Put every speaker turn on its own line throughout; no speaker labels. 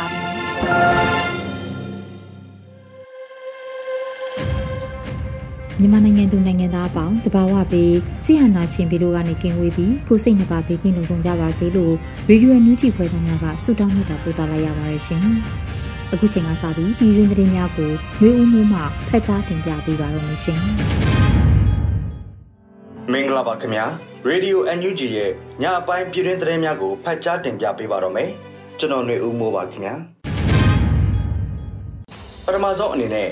ါပြီ
မြန်မာနိုင်ငံသူနိုင်ငံသားအပေါင်းတဘာဝပေးစိဟနာရှင်ပြည်တို့ကနေကင်းဝေးပြီးကိုစိတ်နှပါဘေးကင်းလုံခြုံကြပါစေလို့ရေဒီယိုညူဂျီဖွဲ့သားများကဆုတောင်းမေတ္တာပို့သလိုက်ရပါတယ်ရှင်။အခုချိန်ကစပြီးပြည်တွင်းသတင်းများကိုမျိုးဦးမှုမှဖတ်ကြားတင်ပြပေးပါရမရှင်။
မင်္ဂလာပါခင်ဗျာ။ Radio NUG ရဲ့ညအပိုင်းပြည်တွင်းသတင်းများကိုဖတ်ကြားတင်ပြပေးပါတော့မယ်။ကျွန်တော်ຫນွေဦးမိုးပါခင်ဗျာ။ ပထမဆုံးအနေနဲ့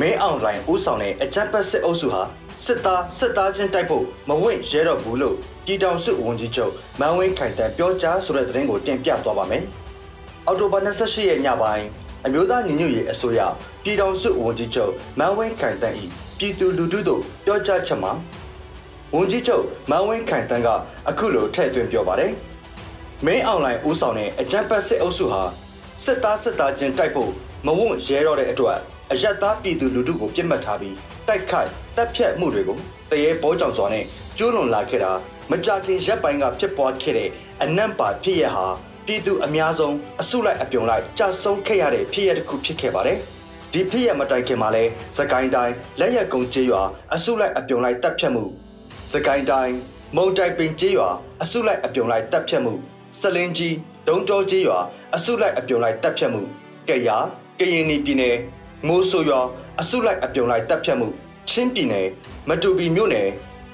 မင်းအောင်လိုင်းဦးဆောင်တဲ့အကြမ်းဖက်စစ်အုပ်စုဟာစစ်သားစစ်သားချင်းတိုက်ဖို့မဝင့်ရဲတော့ဘူးလို့ပြည်ထောင်စုဝန်ကြီးချုပ်မန်ဝင်းခိုင်တန်ပြောကြားဆိုတဲ့သတင်းကိုတင်ပြသွားပါမယ်။အော်တိုဘာ28ရက်ညပိုင်းအမျိုးသားညီညွတ်ရေးအစိုးရပြည်ထောင်စုဝန်ကြီးချုပ်မန်ဝင်းခိုင်တန်ဤပြည်သူလူထုတို့ပြောကြားချက်မှာဝန်ကြီးချုပ်မန်ဝင်းခိုင်တန်ကအခုလိုထည့်သွင်းပြောပါတယ်။မင်းအောင်လိုင်းဦးဆောင်တဲ့အကြမ်းဖက်စစ်အုပ်စုဟာစစ်သားစစ်သားချင်းတိုက်ဖို့ မဝန့်ရဲတော့တဲ့အတွက်အယက်သားပြည်သူလူထုကိုပြစ်မှတ်ထားပြီးတိုက်ခိုက်တပ်ဖြတ်မှုတွေကိုတရေပေါ်ကြောင်စွာနဲ့ကျူးလွန်လာခဲ့တာမကြခင်ရက်ပိုင်းကဖြစ်ပွားခဲ့တဲ့အနံ့ပါဖြစ်ရဟာပြည်သူအများဆုံးအစုလိုက်အပြုံလိုက်ကြဆုံခဲ့ရတဲ့ဖြစ်ရတစ်ခုဖြစ်ခဲ့ပါတယ်။ဒီဖြစ်ရမတိုင်ခင်မှာလဲစကိုင်းတိုင်းလက်ရက်ကုန်းကျေးရွာအစုလိုက်အပြုံလိုက်တပ်ဖြတ်မှုစကိုင်းတိုင်းမုံတိုင်ပင်ကျေးရွာအစုလိုက်အပြုံလိုက်တပ်ဖြတ်မှုစလင်းကြီးဒုံတော်ကျေးရွာအစုလိုက်အပြုံလိုက်တပ်ဖြတ်မှုကရ ကရင်ပြည်နယ်မိုးဆိုရွာအစုလိုက်အပြုံလိုက်တပ်ဖြတ်မှုချင်းပြည်နယ်မတူပီမြို့နယ်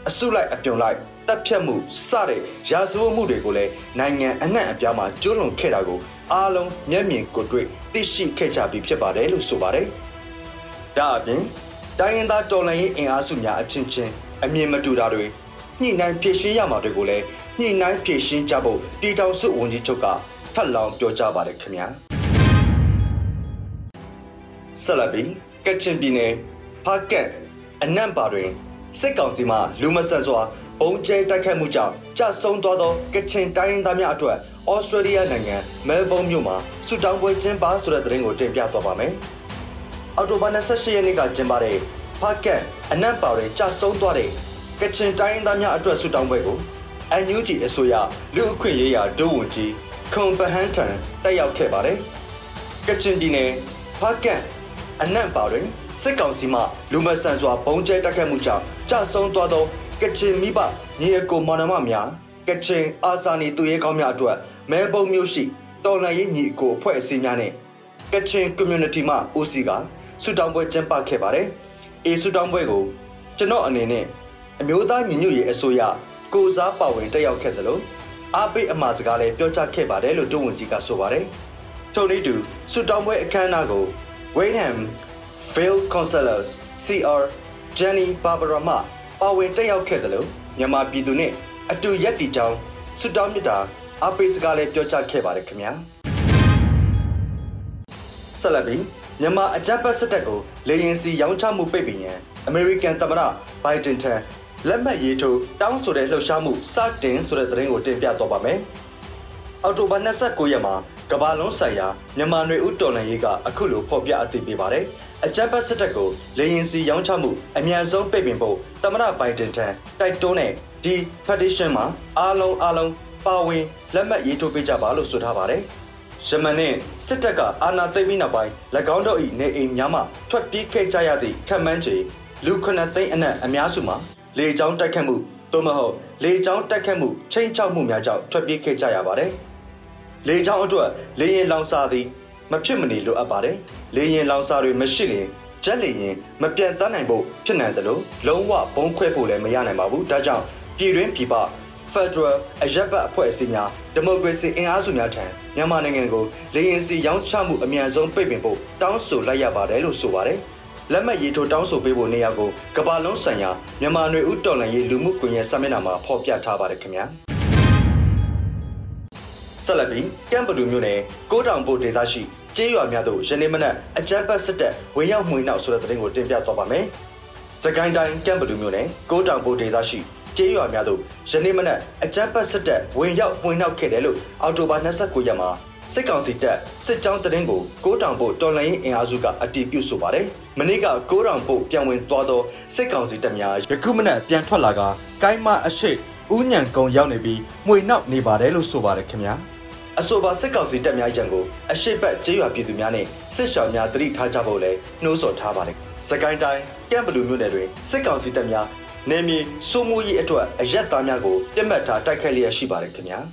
အစုလိုက်အပြုံလိုက်တပ်ဖြတ်မှုစတဲ့ရာဇဝတ်မှုတွေကိုလည်းနိုင်ငံအနှံ့အပြားမှာကျူးလွန်ခဲ့တာကိုအားလုံးမျက်မြင်ကိုယ်တွေ့သိရှိခဲ့ကြပြီးဖြစ်ပါတယ်လို့ဆိုပါတယ်။ဒါအပြင်တိုင်းရင်းသားတော်လှန်ရေးအင်အားစုများအချင်းချင်းအမြင်မတူတာတွေညှိနှိုင်းဖြည့်ရှင်းရမှာတွေကိုလည်းညှိနှိုင်းဖြည့်ရှင်းကြဖို့ပြည်ထောင်စုဝန်ကြီးချုပ်ကထပ်လောင်းပြောကြားပါတယ်ခင်ဗျာ။ ဆက်လက်ပြီးကချင်ပြည်နယ်ဖားကတ်အနန့်ပါတွင်စစ်ကောင်စီမှလူမဆန်စွာဘုံကျဲတိုက်ခတ်မှုကြောင့်ကြဆုံးသွားသောကချင်တိုင်းရင်းသားများအတွက်ဩစတြေးလျနိုင်ငံမဲလ်ဘုန်းမြို့မှာဆူတောင်းပွဲကျင်းပဆိုတဲ့သတင်းကိုတင်ပြသွားပါမယ်။အော်တိုဘာ28ရက်နေ့ကကျင်းပတဲ့ဖားကတ်အနန့်ပါတွင်ကြဆုံးသွားတဲ့ကချင်တိုင်းရင်းသားများအတွက်ဆူတောင်းပွဲကို NUG အစိုးရလူအခွင့်ရေးရာဒုဝန်ကြီးခွန်ပဟန်ထန်တက်ရောက်ခဲ့ပါတယ်။ကချင်ပြည်နယ်ဖားကတ် အနန့်ပါတွင်စစ်ကောင်စီမှလူမဆန်စွာပုံကျဲတက်ခတ်မှုကြောင့်ကြဆုံးသွားသောကချင်မိဘညီအကိုမောင်နှမများကချင်အာဇာနည်သူရဲကောင်းများအတွက်မဲပုံမျိုးရှိတော်လှန်ရေးညီအကိုအဖွဲ့အစည်းများနဲ့ကချင် community မှဦးစီးကဆူတောင်းပွဲကျင်းပခဲ့ပါတယ်။အေဆူတောင်းပွဲကိုကျွန်တော်အနေနဲ့အမျိုးသားညီညွတ်ရေးအစိုးရကိုစားပါဝင်တက်ရောက်ခဲ့တယ်လို့အားပေးအမှာစကားလည်းပြောကြားခဲ့ပါတယ်လို့တုံဝန်ကြီးကဆိုပါတယ်။ထို့နည်းတူဆူတောင်းပွဲအခမ်းအနားကို Waynham Field Counselors CR Jenny Barbara မှပါဝင်တက်ရောက်ခဲ့တယ်လို့မြန်မာပြည်သူနဲ့အတူရက်တီကြောင်းဆွတောင်းမြတာအပိစကားလည်းပြောကြားခဲ့ပါတယ်ခင်ဗျာဆက်လက်ပြီးမြန်မာအကြမ်းဖက်စစ်တပ်ကိုလေရင်စီရောင်းချမှုပိတ်ပင်ရန် American သမ္မတ Biden ထံလက်မှတ်ရေးထိုးတောင်းဆိုတဲ့လှုပ်ရှားမှုစတင်ဆိုတဲ့သတင်းကိုတင်ပြတော့ပါမယ်အော်တိုဘာ29ရက်မှာ ကဘာလုံးဆိုင်ရာမြန်မာနွေဦးတော်လှန်ရေးကအခုလိုဖော်ပြအသိပေးပါတယ်။အကြမ်းဖက်စစ်တပ်ကိုလေရင်စီရောင်းချမှုအမြန်ဆုံးပိတ်ပင်ဖို့သမ္မတဘိုင်ဒန်ထံတိုက်တွန်းတဲ့ဒီ petition မှာအားလုံးအားလုံးပါဝင်လက်မှတ်ရေးထိုးပေးကြပါလို့ဆိုထားပါတယ်။ယမန်နဲ့စစ်တပ်ကအာဏာသိမ်းပြီးနောက်ပိုင်း၎င်းတို့၏နေအိမ်များမှထွက်ပြေးခဲ့ကြရသည့်ခံမှန်းချေလူခုနှစ်သိန်းအနက်အများစုမှာလေကြောင်းတိုက်ခတ်မှုသို့မဟုတ်လေကြောင်းတိုက်ခတ်မှုချိန်ချောက်မှုများကြောင့်ထွက်ပြေးခဲ့ကြရပါတယ်။ လေချောင်းအတွက်လေရင်လောင်စာသည်မဖြစ်မနေလိုအပ်ပါတယ်။လေရင်လောင်စာတွေမရှိရင်ဂျက်လေရင်မပြတ်သားနိုင်ဖို့ဖြစ်နိုင်တယ်လို့လုံးဝဘုံခွဲဖို့လည်းမရနိုင်ပါဘူး။ဒါကြောင့်ပြည်တွင်းပြည်ပ Federal အရက်ဘတ်အဖွဲ့အစည်းများဒီမိုကရေစီအင်အားစုများထံမြန်မာနိုင်ငံကိုလေရင်စီရောင်းချမှုအမြန်ဆုံးပိတ်ပင်ဖို့တောင်းဆိုလိုက်ရပါတယ်လို့ဆိုပါတယ်။လက်မှတ်ရေးထိုးတောင်းဆိုပေးဖို့နေရာကိုကမ္ဘာလုံးဆိုင်ရာမြန်မာနွေဦးတော်လှန်ရေးလူမှုကွန်ရက်စာမျက်နှာမှာဖော်ပြထားပါတယ်ခင်ဗျာ။ ဆက်လက်ပြီးကမ်ဘလူမြို့နယ်ကိုတောင်ပိုဒေသရှိကျေးရွာများသို့ယနေ့မနက်အကြမ်းဖက်စစ်တပ်ဝင်ရောက်မှွေနှောက်ဆိုတဲ့သတင်းကိုတင်ပြသွားပါမယ်။စကိုင်းတိုင်းကမ်ဘလူမြို့နယ်ကိုတောင်ပိုဒေသရှိကျေးရွာများသို့ယနေ့မနက်အကြမ်းဖက်စစ်တပ်ဝင်ရောက်မှွေနှောက်ခဲ့တယ်လို့အော်တိုဘာ29ရက်မှာစစ်ကောင်စီတပ်စစ်ကြောင်းတရင်ကိုကိုတောင်ပိုတော်လိုင်းအင်အားစုကအတီးပြုတ်ဆိုပါတယ်။မနေ့ကကိုတောင်ပိုပြန်ဝင်သွားသောစစ်ကောင်စီတပ်များယခုမနက်ပြန်ထွက်လာကကိုင်းမအရှိဥညံကုံရောက်နေပြီးမှွေနှောက်နေပါတယ်လို့ဆိုပါတယ်ခင်ဗျာ။ အဆိုပါစစ်ကောင်စီတပ်များရန်ကိုအရှိတ်ကျေးရွာပြည်သူများနဲ့စစ်ရှောင်များတတိထားကြဖို့လည်းနှိုးဆော်ထားပါတယ်။စကိုင်းတိုင်းကမ်ဘလူမြို့နယ်တွင်စစ်ကောင်စီတပ်များနေမီစိုးမိုးရေးအတွက်အရက်သားများကိုပြတ်မှတ်ထားတိုက်ခိုက်လျက်ရှိပါတယ်ခင်ဗျာ။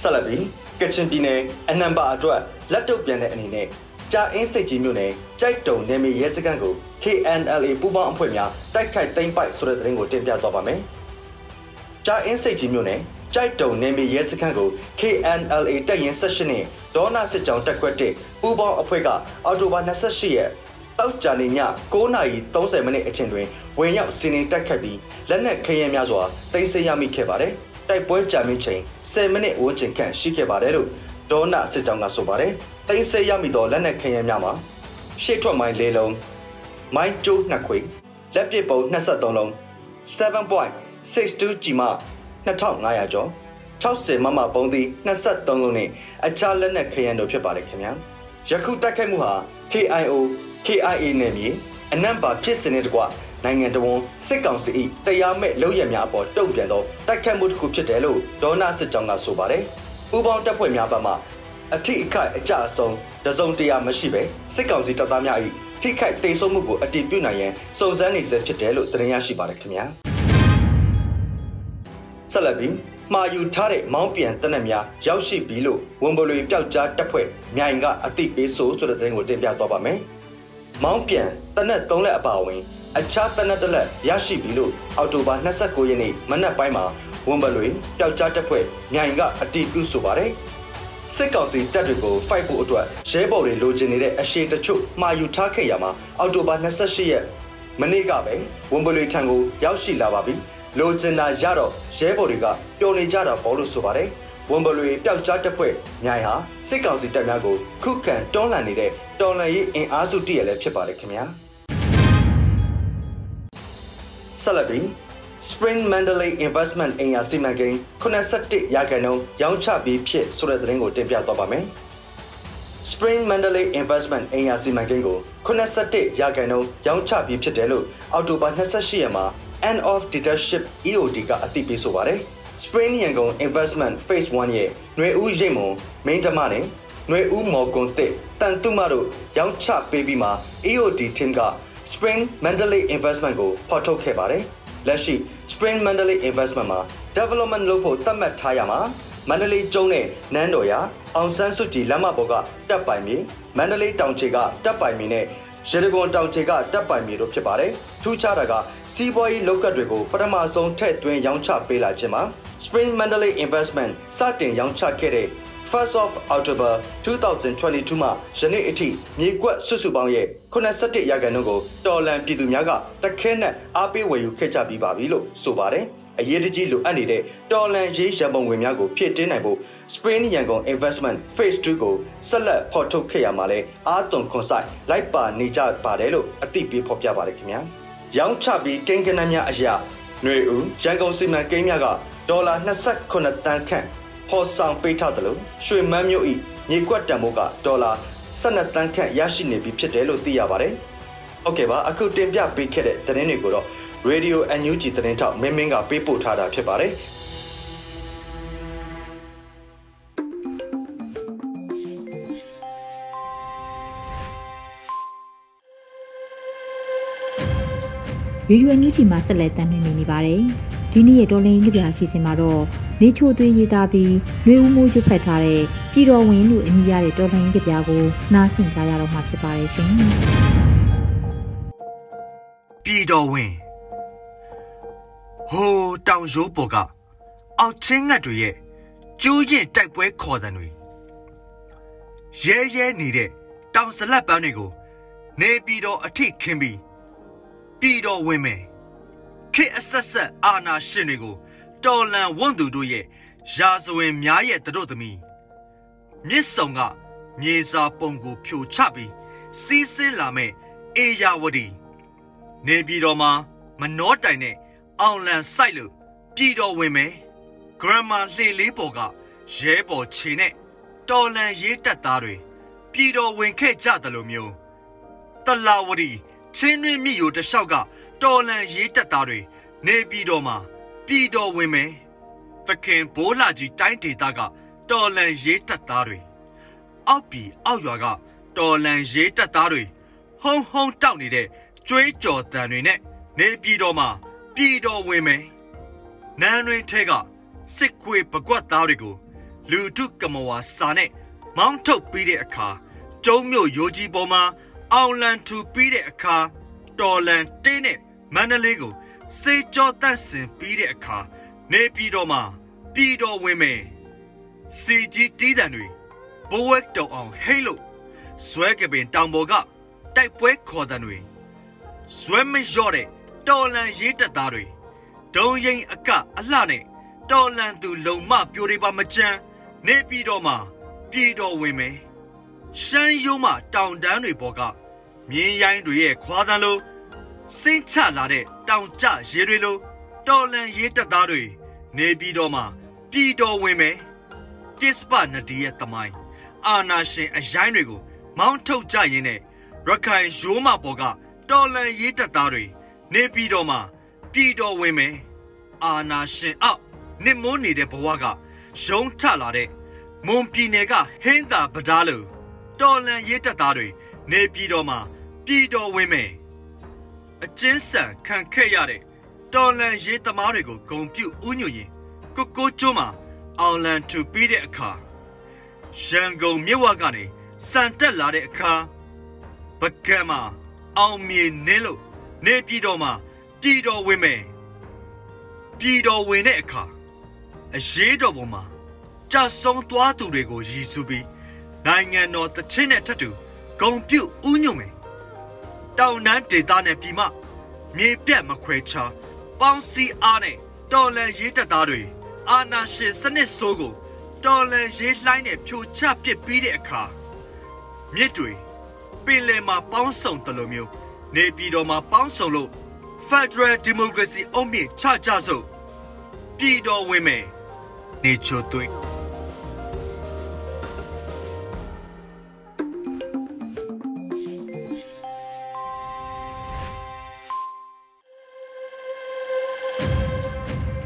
ဆက်လက်ပြီးကချင်ပြည်နယ်အနံပါအတွက်လက်တုပ်ပြန်တဲ့အနေနဲ့ကြာအင်းစိတ်ကြီးမြို့နယ်ကြိုက်တုံနေမီရဲစခန်းကို KNLA ပူးပေါင်းအဖွဲ့များတိုက်ခိုက်သိမ်းပိုက်ဆိုတဲ့သတင်းကိုတင်ပြသွားပါမယ်။ကြာအင်းစိတ်ကြီးမြို့နယ် ကြိုက်တုံနေမီရဲစခန်းကို KNLA တပ်ရင်း18နဲ့ဒေါနာစစ်ကြောင်းတက်ခွက်တဲ့ပူးပေါင်းအဖွဲ့ကအော်တိုဘာ28ရက်တောက်ကြနေည9:30မိနစ်အချိန်တွင်ဝင်ရောက်စီးနင်းတက်ခတ်ပြီးလက်နက်ခဲယမ်းများစွာတင်ဆက်ရမိခဲ့ပါတယ်။တိုက်ပွဲကြာမြင့်ချိန်10မိနစ်ဝန်းကျင်ခန့်ရှိခဲ့ပါတယ်လို့ဒေါနာစစ်ကြောင်းကဆိုပါတယ်။တင်ဆက်ရမိသောလက်နက်ခဲယမ်းများမှာရှေ့ထွက်မိုင်း၄လုံးမိုင်းကျိုးနှစ်ခွေလက်ပစ်ပုံ23လုံး7.62 G မှ 2500ကျော်60မမပုံးသီး23လုံးနဲ့အခြားလက်နက်ခဲယမ်းတို့ဖြစ်ပါတယ်ခင်ဗျာယခုတိုက်ခိုက်မှုဟာ KIO KIA နယ်မြေအနံပါဖြစ်စဉ်တဲ့ကွာနိုင်ငံတော်ဝန်စစ်ကောင်စီ၏တရားမဲ့လုပ်ရများအပေါ်တုံ့ပြန်သောတိုက်ခတ်မှုတစ်ခုဖြစ်တယ်လို့ဒေါနာစစ်ကြောင်းကဆိုပါတယ်။ပူပေါင်းတပ်ဖွဲ့များဘက်မှအထိအခိုက်အကြအဆုံးတစုံတရာမရှိပဲစစ်ကောင်စီတပ်သားများ၏ထိခိုက်တိတ်ဆုံးမှုကိုအတည်ပြုနိုင်ရန်စုံစမ်းနေဆဲဖြစ်တယ်လို့သတင်းရရှိပါတယ်ခင်ဗျာ။ ဆက်လက်ပြီးမှာယူထားတဲ့မောင်းပြန်တနက်များရောက်ရှိပြီလို့ဝန်ဘလွေပျောက်ကြားတပ်ဖွဲ့မြိုင်ကအသိပေးဆိုဆိုတဲ့သတင်းကိုတင်ပြသွားပါမယ်။မောင်းပြန်တနက်၃လက်အပါအဝင် အခြားတနက်တစ်လက်ရရှိပြီလို့အောက်တိုဘာ29ရက်နေ့မနက်ပိုင်းမှာဝန်ဘလွေပျောက်ကြားတပ်ဖွဲ့မြိုင်ကအသိပြုဆိုပါတယ်။စစ်ကောင်စီတပ်တွေကို fight ဖို့အတွက်ရဲဘော်တွေလိုချင်နေတဲ့အရှိတချို့မှာယူထားခဲ့ရမှာအောက်တိုဘာ28ရက်မနေ့ကပဲဝန်ဘလွေထံကိုရောက်ရှိလာပါပြီ။ လိုချင်တာရတော့ရဲဘော်တွေကပျော်နေကြတာပေါ့လို့ဆိုပါတယ်ဝန်ဘလွေပျောက်ကြားတပ်ဖွဲ့မြိုင်ဟာစစ်ကောင်စီတပ်များကိုခုခံတွန်းလှန်နေတဲ့တော်လှန်ရေးအင်အားစုတည်းရလည်းဖြစ်ပါတယ်ခင်ဗျာဆက်လက်ပြီး Spring Mandalay Investment အင်အားစီမံကိန်း87ရာခိုင်နှုန်းရောင်းချပြီးဖြစ်ဆိုတဲ့သတင်းကိုတင်ပြသွားပါမယ် Spring Mandalay Investment အင်အားစီမံကိန်းကို87ရာခိုင်နှုန်းရောင်းချပြီးဖြစ်တယ်လို့အောက်တိုဘာ28ရက်မှာ End of Dictatorship EOD ကအသိပေးဆိုပါတယ်။ Spring ရန်ကုန် Investment Phase 1ရဲ့ຫນွေဦးရိတ်မုံ main တမနဲ့ຫນွေဦးမော်ကွန်တစ်တန်တုမတို့ရောင်းချပေးပြီးမှ EOD team က Spring Mandalay Investment ကိုဖော်ထုတ်ခဲ့ပါတယ်။လက်ရှိ Spring Mandalay Investment မှာ development လုပ်ဖို့သတ်မှတ်ထားရမှာမန္တလေးကျုံးနဲ့နန်းတော်ရအောင်ဆန်းစုကြည်လမ်းမပေါ်ကတပ်ပိုင်မြေမန္တလေးတောင်ချေကတပ်ပိုင်မြေနဲ့ ရေတကွန်တောင်ချေကတပ်ပိုင်မြေတို့ဖြစ်ပါတယ်။ထူးခြားတာကစီးပွားရေးလောက်ကတ်တွေကိုပထမဆုံးထည့်သွင်းရောင်းချပေးလာခြင်းမှာ Spring Mandalay Investment စတင်ရောင်းချခဲ့တဲ့ 1st of October 2022မှာယနေ့အထိမြေကွက်ဆွစုပေါင်းရဲ့87ရာခိုင်နှုန်းကိုတော်လန်ပြည်သူများကတခဲနဲ့အားပေးဝယ်ယူခဲ့ကြပြီးပါပြီလို့ဆိုပါတယ်။ အရေးတကြီးလိုအပ်နေတဲ့တော်လန်ရေးရန်ပုံငွေများကိုဖြည့်တင်းနိုင်ဖို့ Spain ရန်ကုန် Investment Phase 2ကိုဆက်လက်ဖော်ထုတ်ခဲ့ရမှာလဲအာသွန်ခွန်ဆိုင်လိုက်ပါနေကြပါတယ်လို့အသိပေးဖော်ပြပါတယ်ခင်ဗျာ။ရောင်းချပြီးကိန်းကနန်းများအရာຫນွေဦးရန်ကုန်စီမံကိန်းများကဒေါ်လာ28တန်းခန့်ဖော်ဆောင်ပေးထားတယ်လို့ရွှေမန်းမြို့ဤမြေကွက်တန်ဖိုးကဒေါ်လာ12တန်းခန့်ရရှိနေပြီဖြစ်တယ်လို့သိရပါတယ်။ဟုတ်ကဲ့ပါအခုတင်ပြပေးခဲ့တဲ့သတင်းတွေကိုတော့ Radio NUG သတင်းထောက်မင်းမင်းကပေးပို့ထားတာဖြစ်ပါတယ်။
ရေဒီယိုညူချီမှာဆက်လက်တင်ပြနေပါတယ်။ဒီနေ့ရဲ့တော်လင်းကြပြအစီအစဉ်မှာတော့နေချိုသွေးရေးသားပြီးနှွေဦးမိုးရွတ်ဖက်ထားတဲ့ပြည်တော်ဝင်လို့အမည်ရတဲ့တော်လင်းကြပြကိုနားဆင်ကြရတော့မှာဖြစ်ပါတယ်ရှင်
ပြည်တော်ဝင် ဟိုးတောင်ရိုးပေါ်ကအောက်ချင်းငတ်တွေရဲ့ကျိုးရင်တိုက်ပွဲခေါ်တဲ့တွေရဲရဲနေတဲ့တောင်စလက်ပန်းတွေကို နေပြည်တော်အထိခင်းပြီးပြည်တော်ဝင်မယ်ခေအဆက်ဆက်အာနာရှင်တွေကိုတော်လန်ဝွန့်သူတို့ရဲ့ရာဇဝင်များရဲ့တို့သမီးမြစ်ဆောင်ကမြေစာပုံကိုဖြိုချပြီးစီးဆင်းလာမဲ့အေယာဝတီနေပြည်တော်မှာမနှောတိုင်နဲ့ အောင်လန်ဆိုင်လို့ပြည်တော်ဝင်မယ်ဂရမလှေလေးပေါ်ကရဲပေါ်ခြေနဲ့တော်လန်ရေးတက်သားတွေပြည်တော်ဝင်ခဲ့ကြတယ်လို့မျိုးတလာဝတီချင်းတွင်းမြစ်ရိုတလျှောက်ကတော်လန်ရေးတက်သားတွေနေပြည်တော်မှာပြည်တော်ဝင်မယ်သခင်ဘိုးလာကြီးတိုင်းဒေသကတော်လန်ရေးတက်သားတွေအောက်ပြည်အောက်ရွာကတော်လန်ရေးတက်သားတွေဟုံဟုံတောက်နေတဲ့ကျွေးကြော်တန်တွေနဲ့နေပြည်တော်မှာ ပြည်တော်ဝင်မယ်နန်းတွင်ထဲကစစ်ခွေပကွက်သားတွေကိုလူထုကမဝါစာနဲ့မောင်းထုတ်ပြီးတဲ့အခါကျုံမြို့ရိုကြီးပေါ်မှာအောင်လန်ထူပြီးတဲ့အခါတော်လန်တင်းနဲ့မန္တလေးကိုစေကြောတတ်ဆင်ပြီးတဲ့အခါနေပြည်တော်မှာပြည်တော်ဝင်မယ်စီကြီးတီးတံတွေဘဝက်တော်အောင်ဟိတ်လို့ဇွဲကပင်တောင်ပေါ်ကတိုက်ပွဲခေါ်တံတွေဇွဲမလျော့တဲ့ တော်လန်ရေးတက်သားတွေဒုံရင်အကအလှနဲ့တော်လန်သူလုံမပြိုတွေပါမကြမ်းနေပြည်တော်မှာပြည်တော်ဝင်မယ်ရှမ်းရုံးမှတောင်တန်းတွေပေါ်ကမြင်းရိုင်းတွေရဲ့ခွာသံလိုစိတ်ချလာတဲ့တောင်ကျရေတွေလိုတော်လန်ရေးတက်သားတွေနေပြည်တော်မှာပြည်တော်ဝင်မယ်ကစ္စပနဒီရဲ့တမိုင်းအာနာရှင်အရိုင်းတွေကို မောင်းထုတ်ကြရင်းနဲ့ရခိုင်ရိုးမပေါ်ကတော်လန်ရေးတက်သားတွေ နေပြည်တော်မှာပြည်တော်ဝင်မယ်အာနာရှင်အောက်နစ်မိုးနေတဲ့ဘဝကရုံးထလာတဲ့မွန်ပြည်နယ်ကဟင်းသာပဒါလိုတော်လန်ရေးတက်သားတွေနေပြည်တော်မှာပြည်တော်ဝင်မယ်အကျဉ်းဆန်ခံခဲ့ရတဲ့တော်လန်ရေးသမားတွေကိုဂုံပြုဥညွရင်ကိုကိုကျွန်းမှာအောင်လန်ထူပြီးတဲ့အခါရန်ကုန်မြို့ဝကနေစံတက်လာတဲ့အခါပကံမှာအောင်မြေနင်းလို့ နေပြည်တော်မှာပြည်တော်ဝင်မယ်ပြည်တော်ဝင်တဲ့အခါအရေးတော်ပေါ်မှာကြဆုံးသွားသူတွေကိုရည်စူးပြီးနိုင်ငံတော်တချင်းနဲ့ထပ်တူဂုံပြုဥညွတ်မယ်တောင်နန်းဒေသနဲ့ပြည်မမြေပြတ်မခွဲခြားပေါင်းစည်းအားနဲ့တော်လန်ရေးတပ်သားတွေအာနာရှင်စနစ်ဆိုးကိုတော်လန်ရေးလှိုင်းနဲ့ဖြိုချပစ်ပြီးတဲ့အခါမြစ်တွေပင်လယ်မှာပေါင်းစုံတယ်လို့မျိုး နေပြည်တော်မှာပေါင်းစုံလို့ Federal Democracy အုံးမြင့်ချကြစို့ပြည်တော်ဝင်မယ်နေချိုသွေး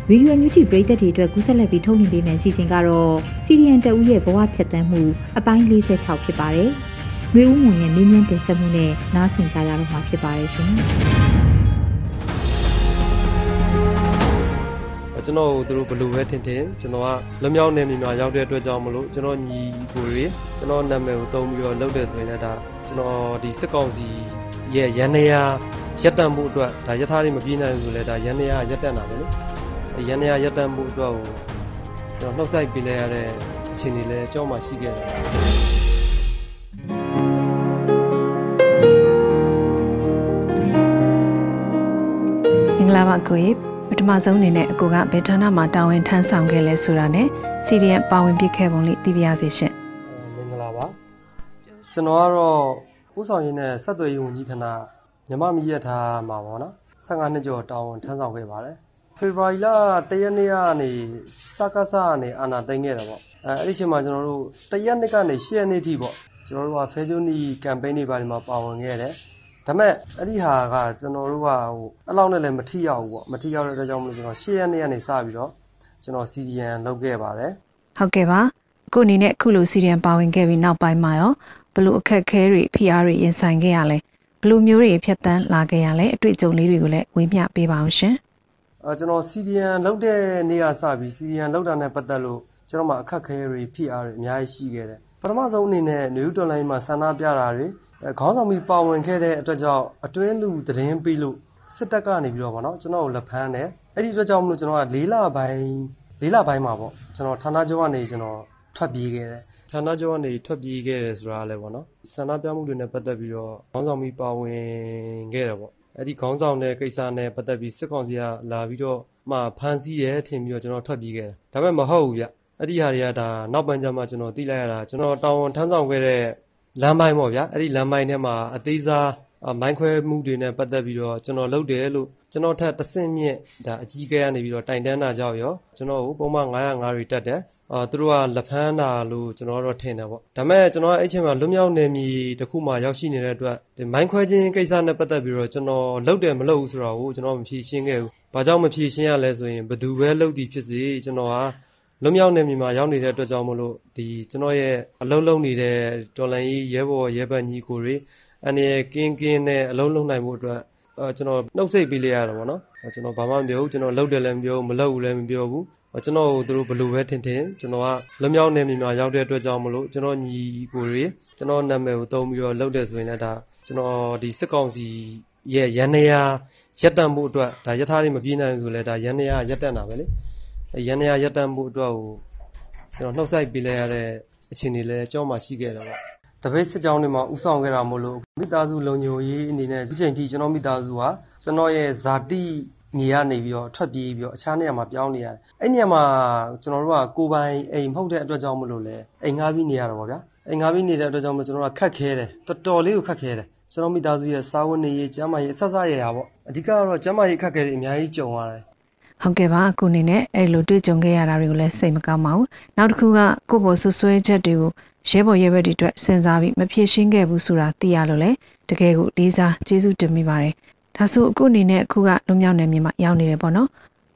ဗီဒီယိုညူချီပရိသတ်တွေအတွက်ကူးဆက်လက်ပြီးထုတ်လွှင့်ပေးမယ့်အစီအစဉ်ကတော့ CDN တအူးရဲ့ဘဝဖြတ်သန်းမှုအပိုင်း46ဖြစ်ပါတယ်။ မျိုးဦးမွန်ရဲ့မေးမြန်းတင်ဆက်မှုနဲ့နားဆင်ကြရတော့မှာဖြစ်ပါတယ်ရှင်။
ကျွန်တော်တို့ဘလို့ပဲထင်ထင်ကျွန်တော်ကလွမြောက်နေမိမှာရောက်တဲ့အတွက်ကြောင့်မလို့ကျွန်တော်ညီကိုတွေကျွန်တော်နာမည်ကိုတုံးပြီးတော့လုပ်တယ်ဆိုရင်လည်းဒါကျွန်တော်ဒီစစ်ကောင်စီရဲ့ရန်နေရရက်တန့်မှုအတွက်ဒါယထာတွေမပြေးနိုင်ဘူးဆိုလဲဒါရန်နေရရက်တန့်တာပဲလေရန်နေရရက်တန့်မှုအတွက်ကိုကျွန်တော်နှုတ်ဆက်ပေးလိုက်ရတဲ့အခြေအနေလည်းအကြောင်းမှရှိခဲ့တယ်
င်္ဂလာပါကိုကြီးပထမဆုံးအနေနဲ့အကိုကဘယ်ဌာနမှာတာဝန်ထမ်းဆောင်ခဲ့လဲဆိုတာနဲ့စီရီယံပါဝင်ပြခဲ့ပုံလေးသိပြရစေရှင်
မင်္ဂလာပါကျွန်တော်ကတော့ဥဆောင်ရင်းနဲ့ဆက်သွယ်ရေးဝန်ကြီးဌာနမြမမီရထားမှာပေါ့နော်15နှစ်ကျော်တာဝန်ထမ်းဆောင်ခဲ့ပါတယ်ဖေဖော်ဝါရီလတရက်နေ့ကနေစကားစကနေအာနာသိမ်းခဲ့တယ်ပေါ့အဲအဲ့ဒီချိန်မှာကျွန်တော်တို့တရက်နေ့ကနေ10ရက်နေ့ထိပေါ့ကျွန်တော်တို့ကဖဲဂျိုနီကမ်ပိန်းတွေပါဒီမှာပါဝင်ခဲ့တယ် ဒါမဲ့အဲ့ဒီဟာကကျွန်တော်တို့ကဟိုအဲ့လောက်နဲ့လည်းမထိရောက်ဘူးပေါ့မထိရောက်တဲ့အတွက်ကြောင့်မလို့ကျွန်တော်10ရက်နေ့ကနေစပြီးတော့ကျွန်တော် CDN လုပ်ခဲ့ပါတယ်
ဟုတ်ကဲ့ပါအခုအနေနဲ့အခုလို CDN ပါဝင်ခဲ့ပြီးနောက်ပိုင်းမှာရောဘလို့အခက်ခဲတွေဖိအားတွေရင်ဆိုင်ခဲ့ရလဲဘလို့မျိုးတွေဖြတ်တန်းလာခဲ့ရလဲအတွေ့အကြုံလေးတွေကိုလည်းဝေမျှပေးပါအောင်ရှင်
အဲကျွန်တော် CDN လောက်တဲ့နေ့ကစပြီး CDN လောက်တာနဲ့ပတ်သက်လို့ကျွန်တော်မှအခက်ခဲတွေဖိအားတွေအများကြီးရှိခဲ့တယ်ပထမဆုံးအနေနဲ့ New Online မှာဆန္ဒပြတာတွေ ခေါင်းဆောင်ပြီးပါဝင်ခဲ့တဲ့အတွက်ကြောင့်အတွင်းလူသတင်းပေးလို့စစ်တပ်ကနေပြီးတော့ဗောနော်ကျွန်တော်ကိုလက်ဖမ်းတယ်အဲ့ဒီအတွက်ကြောင့်မလို့ကျွန်တော်က၄လပိုင်း၄လပိုင်းမှာပေါ့ကျွန်တော်ဌာနချုပ်ကနေကျွန်တော်ထွက်ပြေးခဲ့တယ်ဌာနချုပ်ကနေထွက်ပြေးခဲ့တယ်ဆိုတာလည်းပေါ့နော်ဆန္ဒပြမှုတွေနဲ့ပတ်သက်ပြီးတော့ခေါင်းဆောင်ပြီးပါဝင်ခဲ့တယ်ပေါ့အဲ့ဒီခေါင်းဆောင်တဲ့ကိစ္စနဲ့ပတ်သက်ပြီးစစ်ကောင်စီကလာပြီးတော့မှဖမ်းဆီးရဲထင်ပြီးတော့ကျွန်တော်ထွက်ပြေးခဲ့တယ်ဒါပေမဲ့မဟုတ်ဘူးဗျအဲ့ဒီဟာတွေကဒါနောက်ပိုင်းကျမှကျွန်တော်သိလိုက်ရတာကျွန်တော်တောင်းဝန်ထမ်းဆောင်ခဲ့တဲ့ လမ်းပိုင်းပေါ့ဗျာအဲ့ဒီလမ်းပိုင်းထဲမှာအသေးစားမိုင်းခွဲမှုတွေနဲ့ပတ်သက်ပြီးတော့ကျွန်တော်လုပ်တယ်လို့ကျွန်တော်ထက်တဆင့်မြင့်ဒါအကြီးကဲကနေပြီးတော့တိုင်တန်းတာကြောက်ရောကျွန်တော်ကိုပုံမှန်905တွေတက်တယ်အာသူတို့ကလက်ဖမ်းတာလို့ကျွန်တော်တော့ထင်တယ်ပေါ့ဒါပေမဲ့ကျွန်တော်အဲ့ချိန်မှာလွတ်မြောက်နေမီတခုမှရောက်ရှိနေတဲ့အတွက်ဒီမိုင်းခွဲခြင်းကိစ္စနဲ့ပတ်သက်ပြီးတော့ကျွန်တော်လုပ်တယ်မလုပ်ဘူးဆိုတော့ကိုကျွန်တော်မဖြေရှင်းခဲ့ဘူးဘာကြောင့်မဖြေရှင်းရလဲဆိုရင်ဘသူပဲလုပ်သည်ဖြစ်စေကျွန်တော်ဟာ လွတ်မြောက်နေမီမှာရောက်နေတဲ့အတွက်ကြောင့်မလို့ဒီကျွန်တော်ရဲ့အလုံးလုံးနေတဲ့တော်လန်ကြီးရဲဘော်ရဲဘက်ညီကိုတွေအနေကင်းကင်းနဲ့အလုံးလုံးနိုင်မှုအတွက်ကျွန်တော်နှုတ်ဆက်ပေးလိုက်ရတာပေါ့နော်ကျွန်တော်ဘာမှမပြောဘူးကျွန်တော်လုပ်တယ်လည်းမပြောဘူးမလုပ်ဘူးလည်းမပြောဘူးကျွန်တော်တို့တို့ဘလို့ပဲထင်ထင်ကျွန်တော်ကလွမြောက်နေမြမှာရောက်တဲ့အတွက်ကြောင့်မလို့ကျွန်တော်ညီကိုတွေကျွန်တော်နာမည်ကိုတုံးပြီးတော့လုပ်တယ်ဆိုရင်လည်းဒါကျွန်တော်ဒီစစ်ကောင်စီရဲ့ရန်နေရရက်တန့်မှုအတွက်ဒါယထာတွေမပြေးနိုင်ဘူးဆိုလဲဒါရန်နေရရက်တန့်တာပဲလေ ရန်နေရရက်တန့်မှုအတွက်ကိုကျွန်တော်နှုတ်ဆက်ပေးလိုက်ရတဲ့အခြေအနေလည်းအကြောင်းမှရှိခဲ့တယ်ပေါ့တပိတ်စစ်ကြောင်းတွေမှာဥဆောင်ခဲ့တာမို့လို့မိသားစုလုံခြုံရေးအနေနဲ့ဒီချိန်ထိကျွန်တော်မိသားစုဟာကျွန်တော်ရဲ့ဇာတိနေရနေပြီးတော့ထွက်ပြေးပြီးတော့အခြားနေရာမှာပြောင်းနေရတယ်။အဲ့နေရာမှာကျွန်တော်တို့ကကိုပိုင်အိမ်မဟုတ်တဲ့အတွက်ကြောင့်မလို့လဲအိမ်ငှားပြီးနေရတာပေါ့ဗျာ။အိမ်ငှားပြီးနေတဲ့အတွက်ကြောင့်မကျွန်တော်ကခက်ခဲတယ်။တော်တော်လေးကိုခက်ခဲတယ်။ကျွန်တော်မိသားစုရဲ့စားဝတ်နေရေးကျန်းမာရေးအဆက်ဆက်ရရပေါ့။အဓိကကတော့ကျန်းမာရေးခက်ခဲတွေအများကြီးကြုံရတယ်။
ဟုတ်ကဲ့ပါအခုအနေနဲ့အဲ့လိုတွေ့ကြုံခဲ့ရတာတွေကိုလည်းစိတ်မကောင်းပါဘူး။နောက်တစ်ခုကကိုယ့်ဘော်ဆွဆွဲချက်တွေကိုရဲဘော်ရဲဘက်တွေအတွက်စဉ်းစားပြီးမဖြေရှင်းခဲ့ဘူးဆိုတာသိရလို့လေတကယ်ကိုလေးစားကျေးဇူးတင်မိပါတယ်ဒါဆိုအခုအနေနဲ့အခုကလွမြောက်နယ်မြေမှာရောက်နေတယ်ပေါ့နော်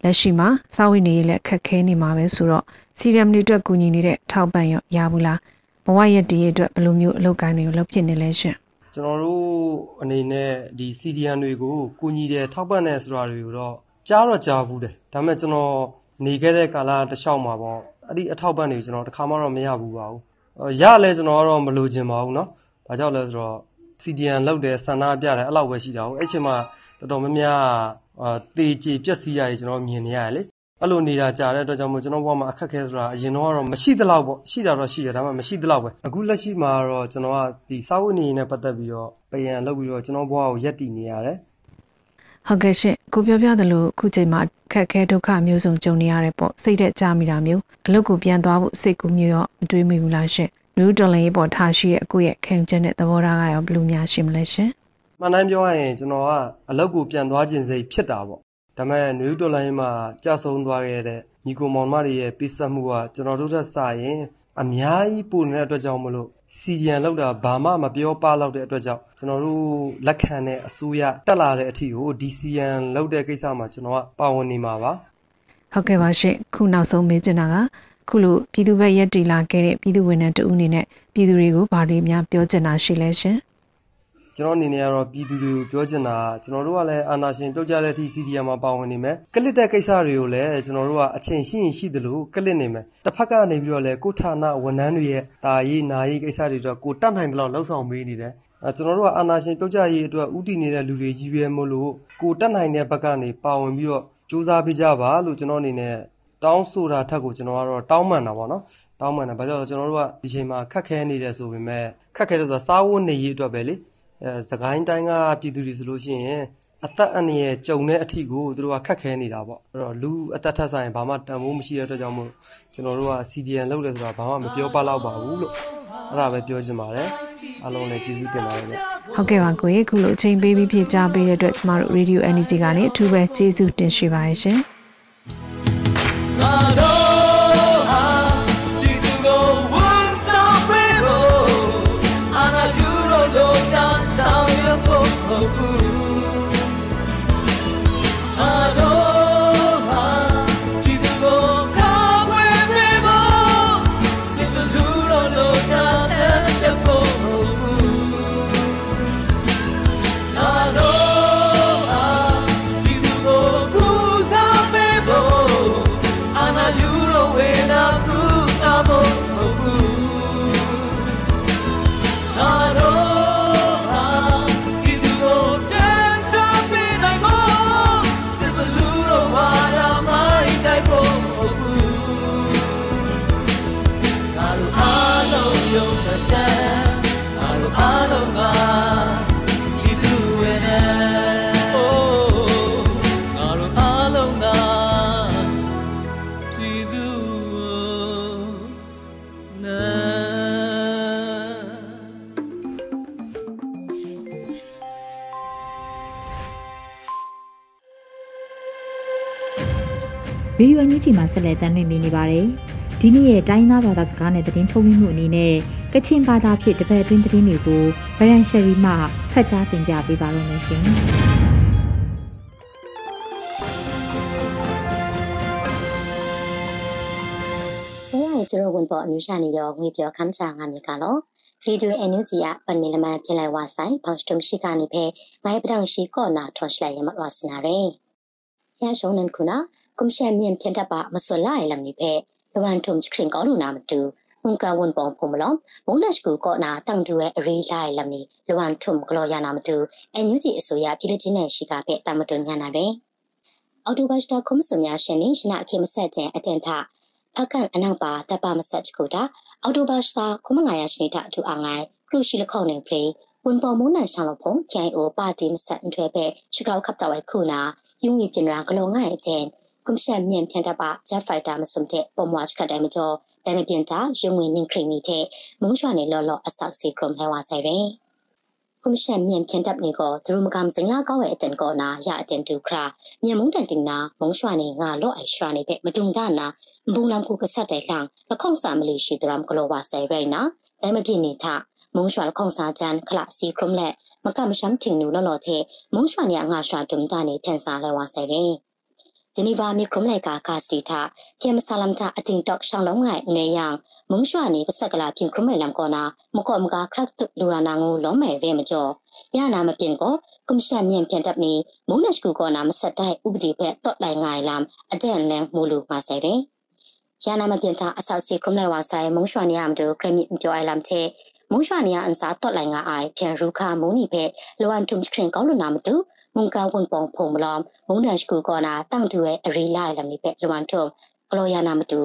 လက်ရှိမှာစာဝိနေရေးလည်းခက်ခဲနေမှာပဲဆိုတော့စီရီယမ်တွေအတွက်ကူညီနေတဲ့ထောက်ပံ့ရရဘူးလားဘဝရဲ့တည်ရအတွက်ဘယ်လိုမျိုးအလုပ်ကိုင်းတွေကိုလုပ်ဖြစ်နေလဲရှင်
ကျွန်တော်တို့အနေနဲ့ဒီစီရီယမ်တွေကိုကူညီတယ်ထောက်ပံ့တယ်ဆိုတာတွေကိုတော့ ကြားတော့ကြားဘူးတယ်ဒါပေမဲ့ကျွန်တော်နေခဲ့တဲ့ကာလတစ်လျှောက်မှာပေါ့အဲ့ဒီအထောက်ပံ့တွေကျွန်တော်တစ်ခါမှတော့မရဘူးပါဘူးရလဲကျွန်တော်ကတော့မလိုချင်ပါဘူးเนาะဘာကြောင့်လဲဆိုတော့ CDN လောက်တယ်ဆန္ဒပြတယ်အဲ့လောက်ပဲရှိတာဟုတ်အဲ့ချိန်မှာတော်တော်များများအာတေချေပြက်စီးရတယ်ကျွန်တော်မြင်နေရတယ်လေအဲ့လိုနေတာကြာတဲ့အတွက်ကြောင့်မို့ကျွန်တော်ဘဝမှာအခက်ခဲဆိုတာအရင်တော့ကတော့မရှိသလောက်ပေါ့ရှိတာတော့ရှိတယ်ဒါပေမဲ့မရှိသလောက်ပဲအခုလက်ရှိမှာတော့ကျွန်တော်ကဒီစာဝတ်နေနဲ့ပတ်သက်ပြီးတော့ပြန်လုပ်ပြီးတော့ကျွန်တော်ဘဝကိုရက်တည်နေရတယ်
ဟုတ်ကဲ့ရှင်ကိုပြောပြသလိုအခုချိန်မှာခက်ခဲဒုက္ခမျိုးစုံကြုံနေရတယ်ပေါ့စိတ်သက်ကြမိတာမျိုးအလုပ်ကိုပြန်သွားဖို့စိတ်ကူးမျိုးရောမတွေးမိဘူးလားရှင်နူးတော်လင်းရေးပေါ်ထားရှိတဲ့အခုရဲ့ခံချက်နဲ့သဘောထားကရောဘယ်လိုများရှိမလဲရှင်
မှန်တိုင်းပြောရရင်ကျွန်တော်ကအလုပ်ကိုပြန်သွားခြင်းစိတ်ဖြစ်တာပေါ့ဒါပေမဲ့နယူးတော်လိုင်းမှာကြာဆုံးသွားခဲ့တဲ့ညီကိုမောင်မတွေရဲ့ပိစက်မှုကကျွန်တော်တို့ထက်စာရင် အများကြီးပိုနေတဲ့အတွက်ကြောင့်မလို့စီရီယန်လောက်တာဘာမှမပြောပလောက်တဲ့အတွက်ကြောင့်ကျွန်တော်တို့လက်ခံတဲ့အစိုးရတက်လာတဲ့အထီကိုဒီစီယန်လောက်တဲ့ကိစ္စမှာကျွန်တော်ကပါဝင်နေမှာပါ
ဟုတ်ကဲ့ပါရှင်ခုနောက်ဆုံးမေးချင်တာကခုလိုပြည်သူ့ဘက်ရက်တီလာခဲ့တဲ့ပြည်သူဝန်ထမ်းတဦးအနေနဲ့ပြည်သူတွေကိုဘာတွေများပြောချင်တာရှိလဲရှင်။
ကျွန်တော်အနေနဲ့ကတော့ပြည်သူတွေကိုပြောချင်တာကျွန်တော်တို့ကလည်းအာဏာရှင်ပြုတ်ကြတဲ့အထိ CDM မှာပါဝင်နေမယ်ကလစ်တဲ့ကိစ္စတွေကိုလည်းကျွန်တော်တို့ကအချိန်ရှိရင်ရှိသလိုကလစ်နေမယ်တစ်ဖက်ကနေပြီးတော့လည်းကိုဌာနဝန်ထမ်းတွေရဲ့တာရေးနာရေးကိစ္စတွေတော့ကိုတတ်နိုင်တဲ့လောက်လှုပ်ဆောင်ပေးနေတယ်အဲကျွန်တော်တို့ကအာဏာရှင်ပြုတ်ကြရေးအတွက်ဥတည်နေတဲ့လူတွေကြီးပဲမို့လို့ကိုတတ်နိုင်တဲ့ဘက်ကနေပါဝင်ပြီးတော့စူးစမ်းပေးကြပါလို့ကျွန်တော်အနေနဲ့တောင်းဆိုတာထက်ကိုကျွန်တော်ကတော့တောင်းပန်တာပေါ့နော်တောင်းပန်တာဘာကြောင့်လဲကျွန်တော်တို့ကဒီချိန်မှာခက်ခဲနေတယ်ဆိုပေမဲ့ခက်ခဲတယ်ဆိုတာစားဝတ်နေရေးအတွက်ပဲလေအဲ စကိုင်းတိုင်းကပြည်သူတွေဆိုလို့ရှိရင်အသက်အန္တရာယ်ကြုံတဲ့အထိကိုသူတို့ကခက်ခဲနေတာပေါ့အဲ့တော့လူအသက်ထက်ဆိုင်ဘာမှတန်ဖိုးမရှိတဲ့အတွက်ကြောင့်မို့ကျွန်တော်တို့က CDN လုပ်တယ်ဆိုတာဘာမှမပြောပလောက်ပါဘူးလို့အဲ့ဒါပဲပြောချင်ပါတယ်အားလုံးလည်းကျေးဇူးတင်ပါတယ်ဗျ
ဟုတ်ကဲ့ပါကိုရေခုလိုအချိန်ပေးပြီးဖြည့်ကြားပေးတဲ့အတွက်ကျမတို့ Radio Energy ကနေအထူးပဲကျေးဇူးတင်ရှိပါတယ်ရှင်
ရေဒီယိုအန်ယူဂျီမှာဆက်လက်တင်ပြနေပါတယ်။ဒီနေ့ရဲ့တိုင်းသားဘာသာစကားနဲ့သတင်းထုတ်လွှင့်မှုအနေနဲ့ကချင်ဘာသာဖြင့်တပတ်အတွင်းသတင်းတွေကိုဗရန်ရှယ်ရီမှဖတ်ကြားတင်ပြပေးပါရမရှင်။
ကျရဝန်ပေါ်အမျိုးရှာနေရောငွေပြောခမ်းစာငါနေကလောရေဒီယိုအန်ယူဂျီအပန်မီလမန်ပြလိုက်ဝါဆိုင်ဘောင်စတုံရှိကနေဖဲငိုင်းပဒေါင်ရှိကောနာထွန်ရှလိုက်ရမဝါစနာရဲရရှုံနန်ခုနာ ကွန်ရှန်မြင်ပြန်တပါမစွလာရလမ်နိဖဲလဝန်ထုံချခရင်ကောလူနာမတူုန်ကဝန်ပောင်ဖုံမလောမုံနက်ကူကောနာတန်တူရဲ့အရေးလိုက်လမ်နီလဝန်ထုံကလောရနာမတူအန်ယူဂျီအစိုးရပြည်ချင်းနဲ့ရှိကဖဲတမတုညာနာရဲအော်တိုဘတ်စတာကွန်ဆုများရှင်နေရှနာအခေမဆက်ကျန်အတန်ထဖကန်အနောက်ပါတပ်ပါမဆက်ချကူတာအော်တိုဘတ်စတာခုမငါရရှိနေတာအထူအငိုင်ခရုရှိလခေါနေပရိ ဝန်ပေါ်မုန်းနန်ဆောင်လဖုံ KIO ပါတီမဆက်ထွဲပဲရှုကောက်ခပ်တော်ဝဲခုနာယုံဝီပြင်ရာဂလောငိုင်အကျန်ကွန်ရှန်မြန်ပြန်တပါဂျက်ဖိုက်တာမစုံတဲ့ပုံမွားစကတိုင်မကျော်တိုင်မပြန်တာရုံဝင်နင်းခရင်နေတဲ့မုံရွှာနေလော်လော်အဆောက်စီကရုံလဲဝါဆိုင်ရင်ကွန်ရှန်မြန်ပြန်တပ်နေကိုဒရူမကမ်စင်လာကောက်ရဲ့အတန်ကောနာရအတန်တူခရာမြန်မုံတန်တင်နာမုံရွှာနေငါလော့အိုင်ရွှာနေတဲ့မတုံဒနာဘူလမ်ခုကဆက်တဲ့လှန်လခေါင်စာမလီရှိဒရမ်ကလောဝါဆိုင်ရိုင်နာတိုင်မဖြစ်နေထ မုံရွှာလခေါင်စာချန်ခလစီကရုံလက်မကမရှမ်တင်နူလော်လော်တဲ့မုံရွှာနေငါရွှာတုံတာနေထန်စာလဲဝါဆိုင်ရင်ဂျနီဗာမီခရုမလိုက်ကာကာစတီတာပြမဆလမ်တာအတင်တော့ရှောင်းလုံးငိုင်နေယံမုံရွှာနေကဆက်ကလာပြင်ခရုမဲလမ်ကောနာမကောမကာခရက်တူလူရာနာငိုလုံးမဲရဲမကျော်ရနာမပြင်ကိုကွန်ရှန်မြန်ပြန်တပ်နေမုံနက်ကူကောနာမဆက်တိုက်ဥပဒေဘက်တော့လိုက်ငိုင်လမ်အတဲ့လန်မူလူပါဆိုင်ရင်ရနာမပြင်တာအဆောက်စီခရုမလိုက်ဝါဆိုင်မုံရွှာနေရမတို့ခရမီပြောအိုင်လမ်တဲ့ မုံရွှာနေရအန်စာတော့လိုက်ငါအိုင်ပြန်ရူခါမုံနီဘက်လောအန်တုံချခရင်ကောလူနာမတူမုန်ကောင်ဝန်ပုံဖုံမလောမုန်ဒန်စကူကောနာတန့်တူရဲ့အရီလာလမ်နိပဲလဝန်ထုံကလောယာနာမတူ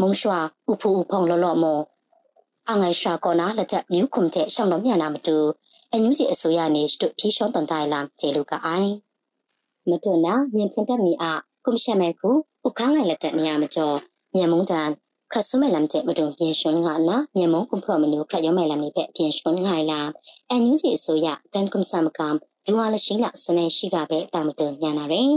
မုံရွှာဥဖူဥဖုံလောလောမောအငိုင်ရှာကောနာလက်ချက်မြူးခုံတဲ့ရှောင်းတော်မြနာမတူအညူစီအစိုးရနေစတုဖြီးရှောင်းတန်တိုင်လမ်ကျေလူကအိုင်မတွနာမြင်စင်တက်မီအကွန်ရှမဲကူဥခန်းငိုင်လက်တက်နေရမကျော်မြန်မုံတန် ခရဆုမဲလမ်ကျဲမတုံပြင်ရှွန်ငါနာမြန်မုံကွန်ဖရမနူခရယောမဲလမ်နေပဲပြင်ရှွန်ငိုင်လာအန်ယူဂျီအစိုးရကန်ကွန်ဆမ်ကမ်ဒူဝါလရှိလာစနေရှိကပဲတာမတုံညာနာရယ်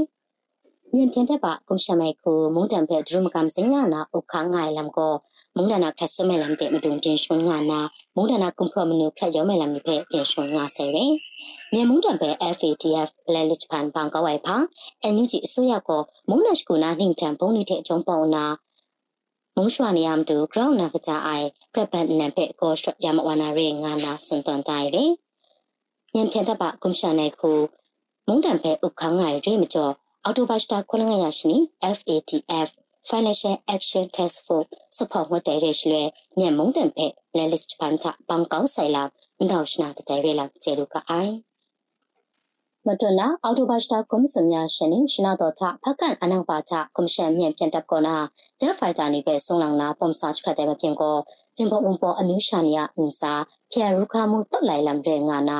မြန်ပြန်တဲ့ပါကုရှမိုက်ကိုမုန်တန်ဖက်ဒရမကမ်စင်နာနာဥခါငိုင်လမ်ကိုမုန်ဒနာထဆမဲလမ်တဲ့မတုံပြင်ရှွန်ငါနာမုန်ဒနာကွန်ဖရမနုဖက်ရောမဲလမ်နိဖက်ပြင်ရှွန်ငါဆယ်ရယ်မြန်မုန်တန်ဖက် FATF လဲလစ်ဖန်ပန်ကဝိုင်ဖာအန်ယူဂျီအစိုးရကိုမုန်နက်ကူနာနှင်တန်ပုံနေတဲ့အကြောင်းပေါ်နာ မုံရွှာနေရမတူ ground နာကကြအိုင်ပြပတ်နံဖက်ကိုစရမဝနာရေငါနာစွန်တန်တိုင်ရယ်မြန်ထန်တပကွန်ရှာနေခုမုန်တန်ဖဲဥခန်းငိုင်ရေမကျော်အော်တိုဘတ်စတာခွန်ငါရရှိနီ FATF Financial Action Task Force စဖောင်းဝတဲ့ရရှိလေမြန်မုန်တန်ဖဲလဲလစ်ပန်တာဘန်ကောက်ဆိုင်လာနောက်ရှနာတဲ့ရဲလာကျေလူကအိုင် မတနာအော်တိုဘတ်စတာကွန်ဆမ်ယာရှင်နေရှနာတော့ချဖကန်အနောက်ပါချကွန်ရှင်မြန်ပြန်တပ်ကောနာဂျက်ဖိုင်တာနေပဲဆုံလောင်နာပုံစာချခတဲ့မပြင်ကိုဂျင်ပေါ်ဝန်ပေါ်အမျိုးရှာနေရအင်စာဖျက်ရုခမှုတုတ်လိုက်လမ်တဲ့ငါနာ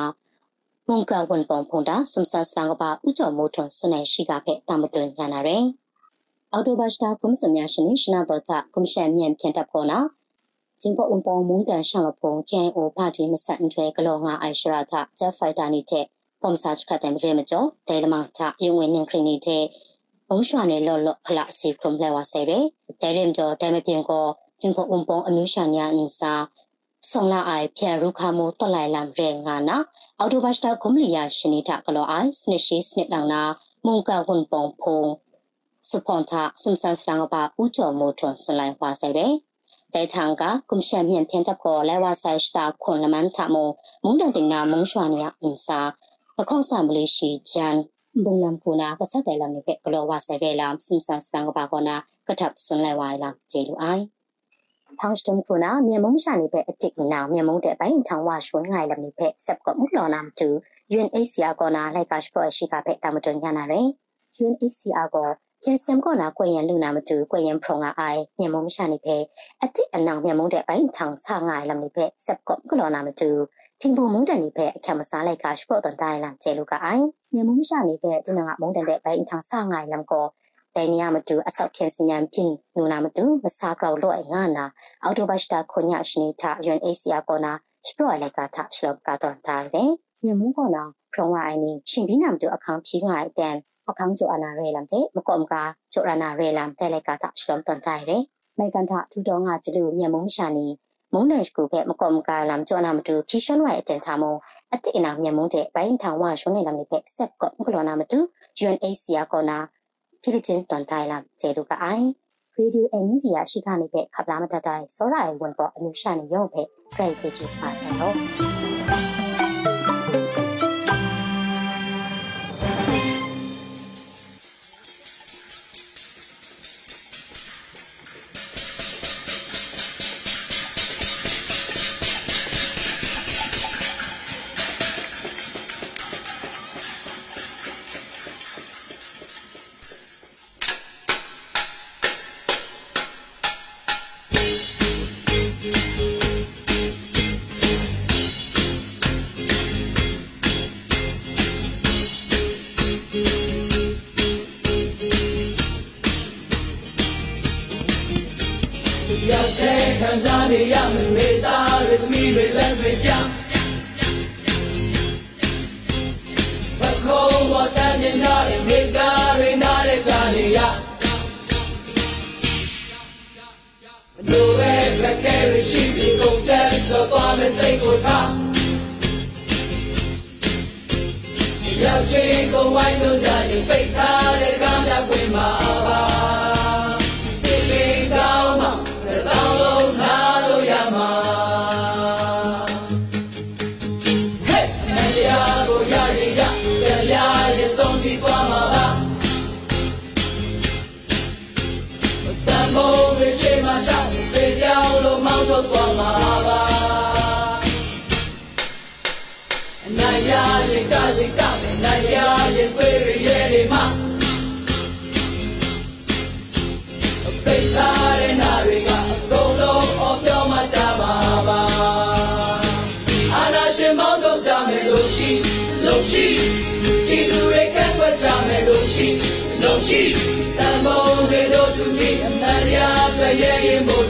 မုန်ကဝန်ပုံဖုန်တာစမ်ဆန်စလန်ကပါဥကြော်မိုးထွန်ဆွနေရှိကဖက်တာမတွင်ညာနာရယ်အော်တိုဘတ်စတာကွန်ဆမ်ယာရှင်ရှနာတော့ချကွန်ရှင်မြန်ပြန်တပ်ကောနာဂျင်ပေါ်ဝန်ပေါ်မုန်တန်ရှောင်းလဖုန်ကျန်အိုပါတီမဆန်ထွဲကလောငါအိုင်ရှရာချဂျက်ဖိုက်တာနေတဲ့ ပုံစာချကတဲ့ပြဲမကျော်ဒဲလမချယုံဝင်နေခရင်နေတဲ့ဘုံရွှာနဲ့လော့လော့ခလစီခုံလဲဝဆဲရဲဒဲရင်ကျော်ဒဲမပြင်ကိုကျင်းပုံအုံပုံအမျိုးရှာညာအင်းစာဆောင်လာအိုင်ပြန်ရုခါမိုးတွက်လိုက်လာမတဲ့ငါနာအော်တိုဘတ်တာဂုံလီယာရှင်နီတာကလောအိုင်စနစ်ရှိစနစ်လောင်နာမုန်ကဝန်ပုံဖုံစပွန်တာစမ်ဆန်စလန်ဘာဦးကျော်မိုးထွန်ဆွန်လိုက်ဝဆဲရဲတဲထန်ကကွန်ရှန်မြန်ပြန်တပ်ကိုလဲဝဆိုင်စတာခွန်လမန်ထမိုမုန်တန်တင်နာမုန်ရွှာနီယာအင်းစာ မခေါဆာမလေးရှိဂျန်ဘုံလမ်ကူနာကဆတ်တယ်လမ်နိပေဂလောဝါဆယ်ရဲလမ်ဆွမ်ဆန်စပန်ကပါကောနာကထပ်ဆွန်လဲဝိုင်လမ်ဂျေလူအိုင်ထောင်းစတုံကူနာမြန်မုံရှာနေပေအတစ်နာမြန်မုံတဲ့ပိုင်းထောင်းဝါရှွန်ငိုင်လမ်နိပေဆပ်ကမူလောနာမ်တူ UNHCR ကောနာလိုက်ကရှ်ပရောရှိကပေတာမတွန်ညာနာရယ် UNHCR ကောကျေစမ်ကောနာကွယ်ရန်လူနာမတူကွယ်ရန်ဖရုံကအိုင်မြန်မုံရှာနေပေအတစ်အနောင်မြန်မုံတဲ့ပိုင်းထောင်းဆငိုင်လမ်နိပေဆပ်ကမူလောနာမတူ တင်ဘူမုံတန်နေပဲအခမစားလိုက်ကရှ်ပရိုတန်တိုင်းလမ်ကျဲလူကအိုင်မြေမုံရှာနေပဲဒီနာကမုံတန်တဲ့ပိုင်းထောင်းဆာငိုင်လမ်ကောတိုင်နီယာမတူအဆောက်ပြန်စညံပြင်းနူနာမတူမစာကောက်လို့ငါနာအော်တိုဘတ်တာခွန်ညရှနီတာ UNHCR ကောနာစပရိုလိုက်ကာတာရှလော့ကာတွန်တာလေညမူကောနာဖရုံဝအိုင်နီရှင်ပြီးနာမတူအခန်းဖြီးငါအတန်အခေါင်းကျော်အနာရဲလမ်တဲ့မကောမကကျော်ရနာရဲလမ်တဲလက်ကတာရှလုံတန်တိုင်ရဲမေကန်တာထူတော်ငါကျလူမြတ်မုံရှာနေ မုံနယ်စကူပဲမကောမကလမ်ကျော်နာမတူဖြီရှွန်ဝဲအတန်ချမောအတိအနာမြတ်မုံတဲ့ဘိုင်းထောင်ဝါရှုံးနေလမ်နေပဲဆက်ကောမကလောနာမတူ UNHCR ကောနာဖိလစ်ချင်းတန်တိုင်လမ်ကျဲလူကအိုင်ရေဒီယိုအန်ဂျီယာရှိကနေပဲခပ်လာမတတိုင်စောရိုင်ဝန်ပေါ်အမျိုးရှာနေရုံပဲကြိုက်ချချပါဆန်တော့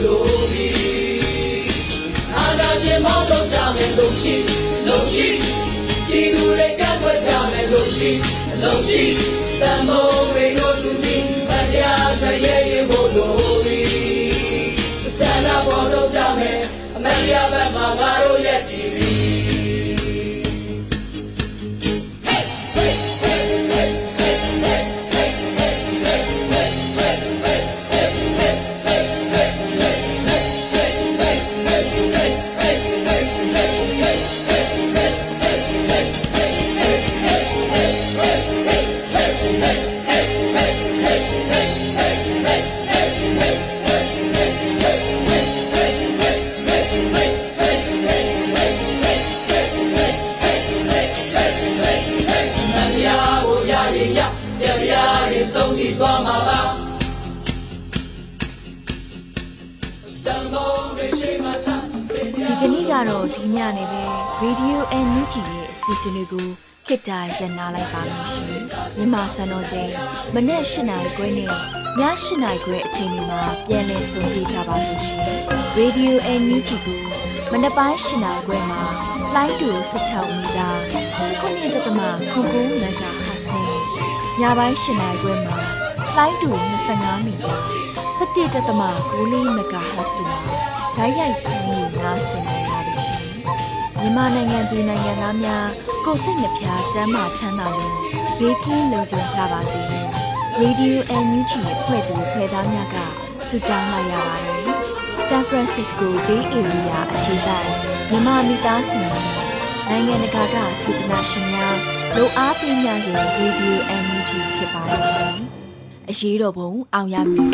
လို့ပြီအာနာရှင်မောင်းတော့ကြမယ်လို့ရှိလို့ရှိဒီလူတွေကကွက်ကြမယ်လို့ရှိလို့ရှိတန်ဖိုးတွေ
ခေတ္တရနာလိုက်ပါမယ်ရှင်မြန်မာစံတော်ချိန်မနေ့၈နိုင်ခွဲနဲ့ည၈နိုင်ခွဲအချိန်တွေမှာပြန်လည်ဆုံပြကြပါလို့ရှင် Radio NUG ကိုမနေ့ပိုင်း၈နိုင်ခွဲမှာလိုင်းတူ16မီတာ19တက်တမခုကူမဂါဟတ်နဲ့ညပိုင်း၈နိုင်ခွဲမှာလိုင်းတူ25မီတာ17တက်တမ9မဂါဟတ်တို့မှာဓာတ်ရိုက်ဖမ်းယူနားဆင်နိုင်ပါပြီရှင် မြန်မာနိုင်ငံသူနိုင်ငံသားများကိုယ်စိတ်နှပြချမ်းမာချမ်းသာလို့ဘေးကင်းလုံခြုံကြပါစေလို့ Radio NUG ရဲ့ဖွဲ့သူဖွဲ့သားများကဆုတောင်းလိုက်ရပါတယ် San Francisco Bay Area အခြေစိုက်မြန်မာမိသားစုများနဲ့နိုင်ငံတကာကစေတနာရှင်များလိုအားပေးများရဲ့ Radio NUG ဖြစ်ပါတယ်ရှင်အရေးတော်ပုံအောင်ရမည်